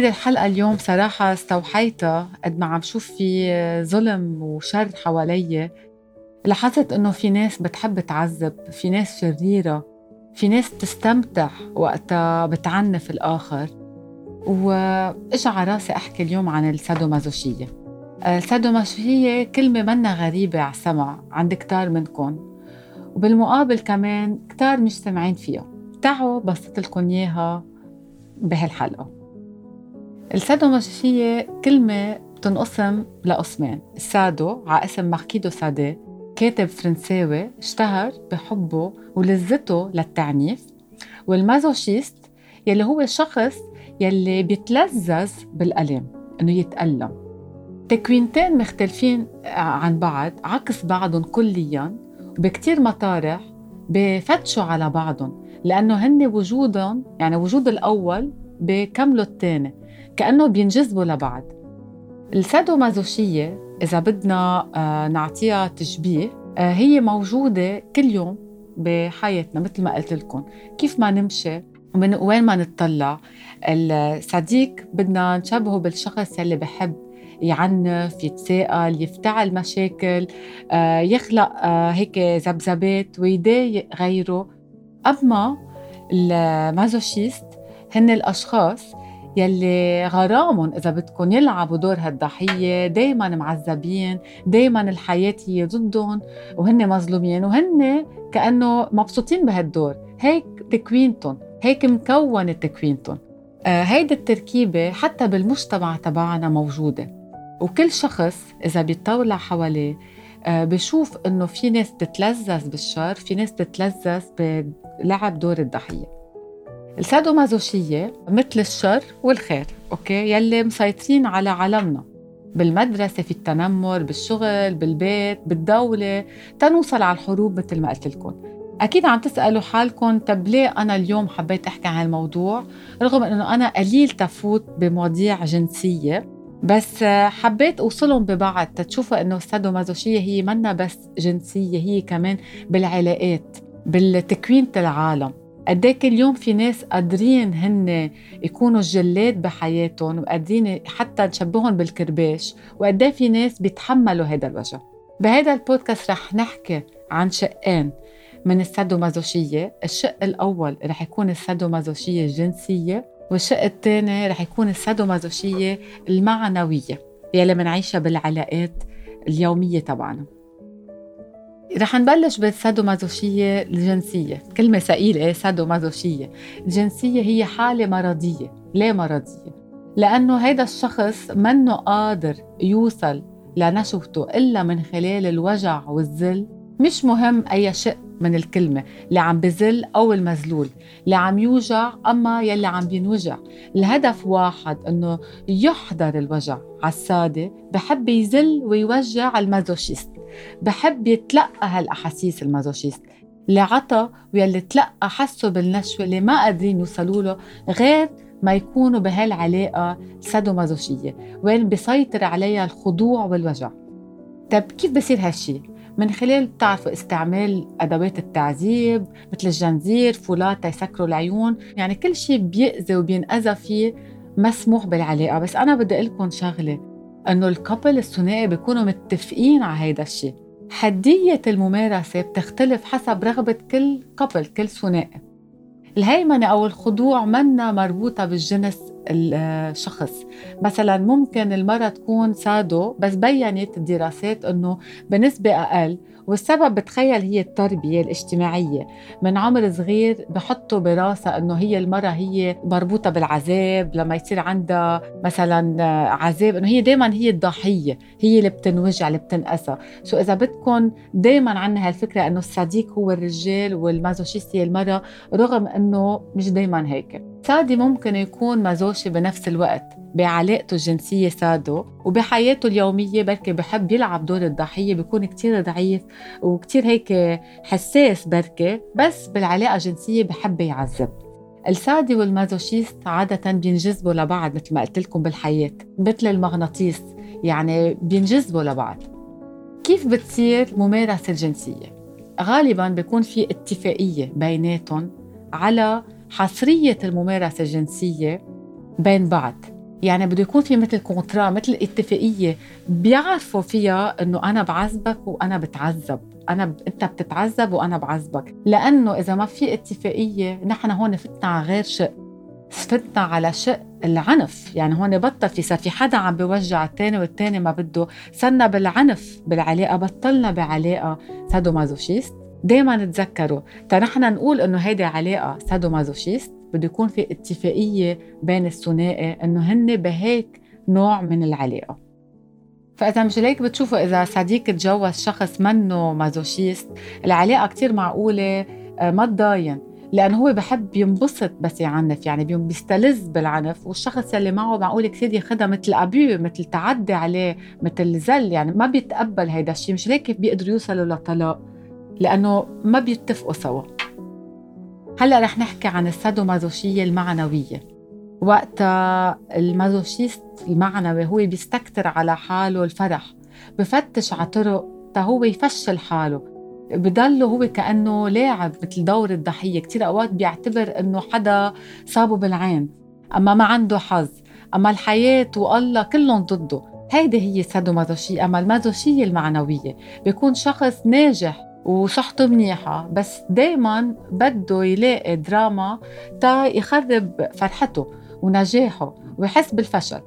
هيدي الحلقة اليوم صراحة استوحيتها قد ما عم شوف في ظلم وشر حوالي. لاحظت إنه في ناس بتحب تعذب في ناس شريرة في ناس تستمتع وقتها بتعنف الآخر. وإجا على راسي أحكي اليوم عن السادومازوشية. السادومازوشية كلمة منا غريبة على السمع عند كتار منكم وبالمقابل كمان كتار مش سامعين فيها. تعوا بسط لكم إياها بهالحلقة. السادومازوشية كلمة بتنقسم لقسمين. السادو على اسم ماركيدو سادي كاتب فرنساوي اشتهر بحبه ولذته للتعنيف. والمازوشيست يلي هو شخص يلي بيتلذذ بالألم إنه يتألم. تكوينتين مختلفين عن بعض عكس بعضهم كليا وبكتير مطارح بفتشوا على بعضهم لأنه هن وجودهم يعني وجود الأول بكملوا الثاني كأنه بينجذبوا لبعض. السادومازوشية إذا بدنا آه، نعطيها تشبيه آه، هي موجودة كل يوم بحياتنا مثل ما قلت لكم. كيف ما نمشي ومن وين ما نتطلع. الصديق بدنا نشبهه بالشخص يلي بحب يعنف يتساءل يفتعل مشاكل آه، يخلق هيك ذبذبات ويضايق غيره. أما المازوشيست هن الأشخاص يلي غرامهم إذا بدكم يلعبوا دور هالضحية دايما معذبين دايما الحياة هي ضدهم وهن مظلومين وهن كأنه مبسوطين بهالدور. هيك تكوينتهم هيك مكونة تكوينتهم آه هيدي التركيبة حتى بالمجتمع تبعنا موجودة. وكل شخص إذا بيطلع حواليه آه بشوف إنه في ناس بتتلذذ بالشر في ناس بتتلذذ بلعب دور الضحية. السادومازوشية مثل الشر والخير أوكي؟ يلي مسيطرين على عالمنا. بالمدرسة في التنمر بالشغل بالبيت بالدولة تنوصل على الحروب مثل ما قلت لكم. أكيد عم تسألوا حالكم طب ليه أنا اليوم حبيت أحكي عن الموضوع؟ رغم أنه أنا قليل تفوت بمواضيع جنسية بس حبيت أوصلهم ببعض تتشوفوا أنه السادومازوشية هي منا بس جنسية هي كمان بالعلاقات بالتكوين العالم. قد إيه كل يوم في ناس قادرين هن يكونوا جلاد بحياتهم وقادرين حتى نشبههم بالكرباش وقد في ناس بيتحملوا هذا الوجع بهذا البودكاست رح نحكي عن شقين من السادومازوشية الشق الأول رح يكون السادومازوشية الجنسية والشق الثاني رح يكون السادومازوشية المعنوية يلي منعيشها بالعلاقات اليومية تبعنا. رح نبلش بالسادومازوشية الجنسية. كلمة ثقيلة سادومازوشية. الجنسية هي حالة مرضية. ليه مرضية؟ لأنه هيدا الشخص منه قادر يوصل لنشوته إلا من خلال الوجع والذل مش مهم أي شيء من الكلمة اللي عم بزل أو المزلول. اللي عم يوجع أما يلي عم بينوجع. الهدف واحد أنه يحضر الوجع على السادة. بحب يزل ويوجع ال masochiste. بحب يتلقى هالأحاسيس ال masochiste اللي عطى واللي تلقى حسوا بالنشوة اللي ما قادرين يوصلوا له غير ما يكونوا بهالعلاقة سادومازوشيه وين بيسيطر عليها الخضوع والوجع. طيب كيف بصير هالشي؟ من خلال بتعرفوا استعمال أدوات التعذيب مثل الجنزير foulards تيسكروا العيون يعني كل شيء بيأذي وبينأذى فيه مسموح بالعلاقة. بس أنا بدي أقول لكم شغلة أنه ال couple الثنائي بيكونوا متفقين على هيدا الشيء. حدية الممارسة بتختلف حسب رغبة كل couple كل ثنائي. الهيمنة أو الخضوع منا مربوطة بالجنس الشخص. مثلا ممكن المرأة تكون sado بس بينت الدراسات أنه بنسبة أقل والسبب بتخيل هي التربية الاجتماعية. من عمر صغير بحطوا براسها إنه هي المرأة هي مربوطة بالعذاب لما يصير عندها مثلا عذاب إنه هي دائما هي الضحية هي اللي بتنوجع اللي بتنقسى so إذا بدكم دائما عندنا هالفكرة إنه ال sadique هو الرجال وال masochiste هي رغم إنه مش دائما هيك. سادي ممكن يكون مازوشي بنفس الوقت بعلاقته الجنسية سادو وبحياته اليومية بركي بحب يلعب دور الضحية بيكون كتير ضعيف وكتير هيك حساس بركي بس بالعلاقة الجنسية بحب يعذب السادي والمازوشيست عادة بينجذبوا لبعض مثل ما قلت لكم بالحياة مثل المغناطيس يعني بينجذبوا لبعض كيف بتصير ممارسة الجنسية؟ غالبا بيكون في اتفاقية بيناتهم على حصرية الممارسة الجنسية بين بعض. يعني بده يكون في مثل كونترا مثل اتفاقية بيعرفوا فيها إنه أنا بعذبك وأنا بتعذب. أنا ب... أنت بتتعذب وأنا بعذبك. لأنه إذا ما في اتفاقية نحن هون فتنا على غير شق. فتنا على شق العنف. يعني هون بطل في صار في حدا عم بيوجع الثاني والثاني ما بده. صرنا بالعنف بالعلاقة بطلنا بعلاقة. sadomasochiste دائما تذكروا تا نحن نقول إنه هيدي علاقة sadomasochiste بده يكون في اتفاقية بين الثنائي إنه هن بهيك نوع من العلاقة. فإذا مش هيك بتشوفوا إذا sadique تجوز شخص منه masochiste العلاقة كتير معقولة آه، ما تضاين. لأنه هو بحب ينبسط بس يعنف يعني بيستلذ بالعنف والشخص يلي معه معقول كثير ياخذها مثل abus مثل تعدي عليه مثل زل يعني ما بيتقبل هيدا الشيء. مش هيك بيقدروا يوصلوا لطلاق. لأنه ما بيتفقوا سوا. هلأ رح نحكي عن السادومازوشية المعنوية. وقتها المازوشيست المعنوي هو بيستكتر على حاله الفرح بفتش على طرق تا هو يفشل حاله. بضله هو كأنه لاعب مثل دور الضحية كتير أوقات بيعتبر أنه حدا صابه بالعين. أما ما عنده حظ أما الحياة والله كلهم ضده. هيدي هي السادومازوشية. أما المازوشية المعنوية بيكون شخص ناجح وصحته منيحة. بس دايما بده يلاقي دراما تا يخرب فرحته ونجاحه ويحس بالفشل.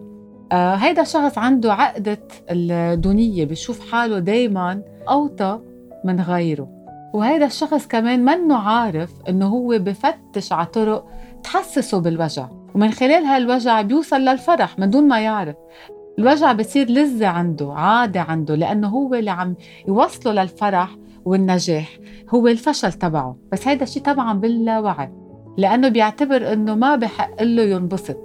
آه هيدا الشخص عنده عقدة الدونية بيشوف حاله دايما أوطى من غيره. وهيدا الشخص كمان منه عارف إنه هو بفتش على طرق تحسسه بالوجع. ومن خلال هالوجع بيوصل للفرح من دون ما يعرف. الوجع بصير لذة عنده عادة عنده لأنه هو اللي عم يوصله للفرح والنجاح هو الفشل تبعه. بس هيدا الشيء طبعا باللاوعي لأنه بيعتبر أنه ما بحق له ينبسط.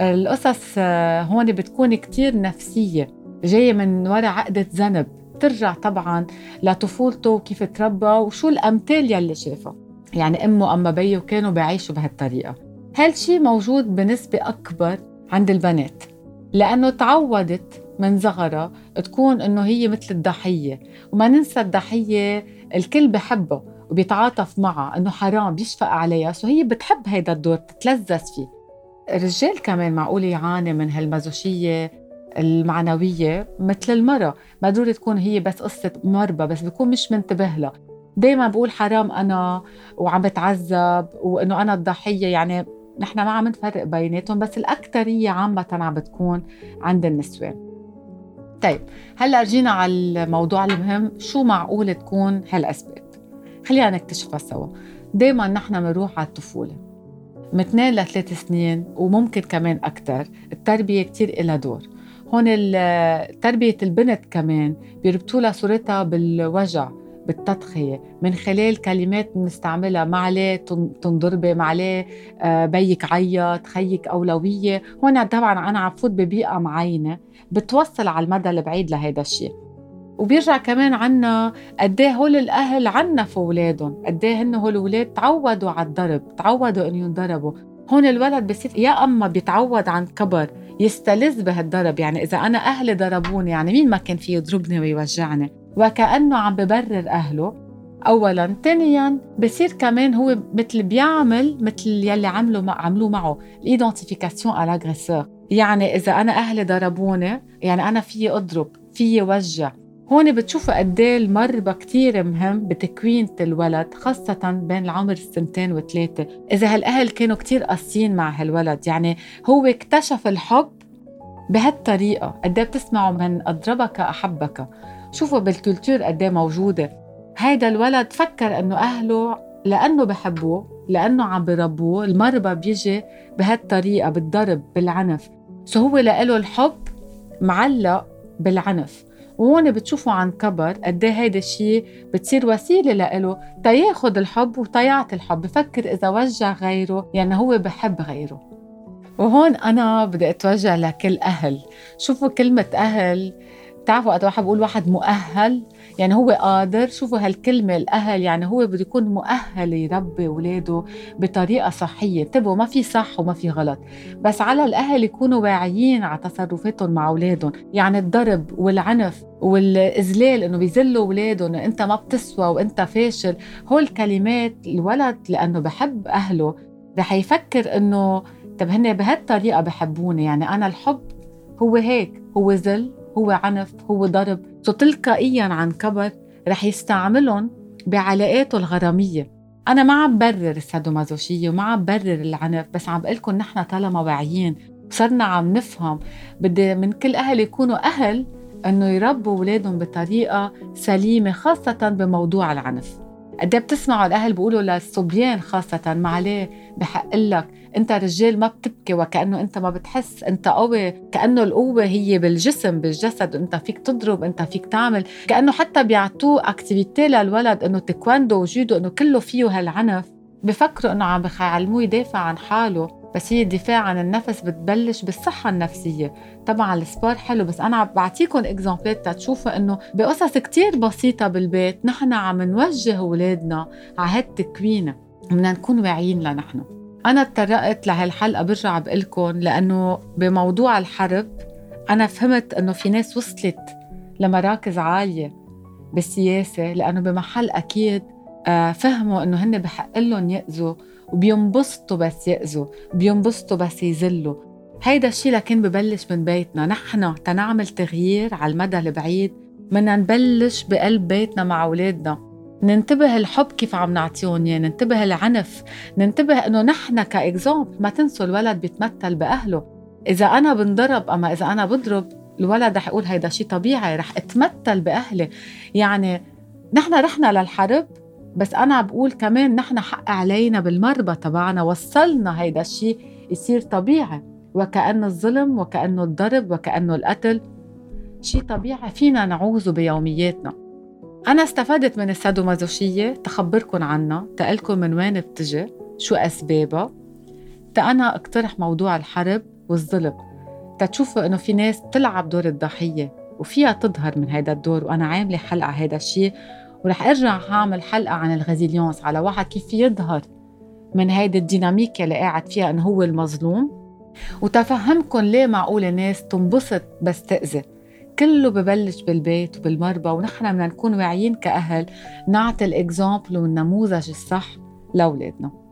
القصص آه، هون بتكون كتير نفسية جاية من وراء عقدة ذنب ترجع طبعا لطفولته وكيف تربى وشو الأمثال يلي شافها. يعني أمه أما بيه كانوا بيعيشوا بهالطريقة. هالشي موجود بنسبة أكبر عند البنات لأنه تعودت من صغرها تكون إنه هي مثل الضحية. وما ننسى الضحية الكل بحبها وبيتعاطف معها إنه حرام بيشفق عليها. سو هي بتحب هيدا الدور بتتلذذ فيه. الرجال كمان معقول يعاني من هالمازوشيه المعنوية مثل المرأة. ما ضروري تكون هي بس قصة مربى بس بيكون مش منتبه لها. دايما بقول حرام أنا وعم بتعذب وإنه أنا الضحية. يعني نحن ما عم نفرق بيناتهم بس الاكثريه عامة عم بتكون عند النسوان. طيب هلا رجينا على الموضوع المهم شو معقول تكون هالأسباب؟ خلينا نكتشفها سوا. دائما نحن بنروح على الطفولة. من اثنين لثلاث سنين وممكن كمان أكثر التربية كثير لها دور. هون تربية البنت كمان بيربطوا لها صورتها بالوجع. بالتضحية. من خلال كلمات بنستعملها ما عليه؟ تنضربي ما عليه؟ آه، بيك عيط خيك أولوية. هون طبعا أنا عم فوت ببيئة معينة بتوصل على المدى البعيد لهيدا الشيء. وبيرجع كمان عنا قد إيه هول الأهل عنفوا أولادهم. قد إيه هن هول الأولاد تعودوا على الضرب تعودوا إنه ينضربوا. هون الولد بصير يا أما بيتعود عن كبر يستلذ بهالضرب. يعني إذا أنا أهلي ضربوني يعني مين ما كان في يضربني ويوجعني؟ وكأنه عم ببرر أهله. اولا ثانيا بصير كمان هو مثل بيعمل مثل يلي عملوا عملوه معه الايدنتيفيكاسيون على الاغريسور يعني إذا أنا أهلي ضربوني يعني أنا فيي أضرب فيي وجع. هون بتشوفوا قد إيه المربى كثير مهم بتكوين الولد خاصة بين العمر السنتين وثلاثة. إذا هالأهل كانوا كثير قاسيين مع هالولد يعني هو اكتشف الحب بهالطريقة قد إيه بتسمعوا من أضربك أحبك؟ شوفوا بال culture قد إيه موجودة. هيدا الولد فكر إنه أهله لأنه بحبوه لأنه عم بربوه المربى بيجي بهالطريقة بالضرب بالعنف. so هو لإله الحب معلق بالعنف. وهون بتشوفوا عن كبر قد إيه هيدا الشيء بتصير وسيلة لإله تياخد الحب وتيعطي الحب. بفكر إذا وجع غيره يعني هو بحب غيره. وهون أنا بدي أتوجه لكل أهل. شوفوا كلمة أهل. بتعرفوا وقت واحد بقول واحد مؤهل؟ يعني هو قادر. شوفوا هالكلمة الأهل يعني هو بده يكون مؤهل يربي أولاده بطريقة صحية. انتبهوا ما في صح وما في غلط. بس على الأهل يكونوا واعيين على تصرفاتهم مع أولادهم. يعني الضرب والعنف والإذلال إنه بيذلوا أولادهم أنت ما بتسوى وأنت فاشل. هول كلمات الولد لأنه بحب أهله. رح يفكر إنه طب هن بهالطريقة بحبوني يعني أنا الحب هو هيك هو ذل هو عنف هو ضرب. سو تلقائيا عن كبر رح يستعملهم بعلاقاته الغرامية. أنا ما عم برر السادومازوشيه وما عم برر العنف بس عم بقول لكم نحن طالما واعيين. صرنا عم نفهم. بدي من كل أهل يكونوا أهل إنه يربوا أولادهم بطريقة سليمة خاصة بموضوع العنف. قد إيه بتسمعوا الأهل بيقولوا للصبيان خاصة ما عليه بحق لك. انت رجال ما بتبكي وكأنه انت ما بتحس انت قوي كأنه القوة هي بالجسم بالجسد انت فيك تضرب انت فيك تعمل. كأنه حتى بيعطوه activité للولد إنه تيكواندو وجودو إنه كله فيه هالعنف. بفكروا إنه عم بيعلموه يدافع عن حاله بس هي الدفاع عن النفس بتبلش بالصحة النفسية. طبعا ال sport حلو بس أنا بعطيكم exemple ات تتشوفوا إنه بقصص كتير بسيطة بالبيت نحن عم نوجه أولادنا على هالتكوين بدنا نكون واعيين لنحن. أنا اتطرقت لهالحلقة برجع بقلكم لأنه بموضوع الحرب أنا فهمت إنه في ناس وصلت لمراكز عالية بالسياسة لأنه بمحل أكيد آه، فهموا إنه هن بحق لهم يأذوا وبينبسطوا بس يأذوا بينبسطوا بس يذلوا. هيدا الشيء لكن ببلش من بيتنا. نحن تنعمل تغيير على المدى البعيد بدنا نبلش بقلب بيتنا مع أولادنا. ننتبه الحب كيف عم نعطيهم إياه ننتبه العنف ننتبه إنه نحن كإكزامبل ما تنسوا الولد بيتمثل بأهله. إذا أنا بنضرب أما إذا أنا بضرب الولد رح يقول هيدا شيء طبيعي رح أتمثل بأهلي. يعني نحن رحنا للحرب بس أنا بقول كمان نحن حق علينا بالمربى تبعنا وصلنا هيدا الشيء يصير طبيعي. وكأنه الظلم وكأنه الضرب وكأنه القتل شيء طبيعي فينا نعوزه بيومياتنا. أنا استفدت من السادومازوشية تخبركن عنها تقلكن من وين بتجي شو أسبابها. أنا أقترح موضوع الحرب والظلم تتشوفوا إنه في ناس بتلعب دور الضحية وفيها تظهر من هذا الدور وأنا عاملة حلقة هذا الشيء ورح أرجع هعمل حلقة عن الغزيليونس على واحد كيف يظهر من هيدي الديناميكا اللي قاعد فيها إنه هو المظلوم. وتفهمكم ليه معقول الناس تنبسط بس تأذي كله ببلش بالبيت وبالمربى ونحن بدنا نكون واعيين كأهل نعطي الإكزامبل والنموذج الصح لأولادنا.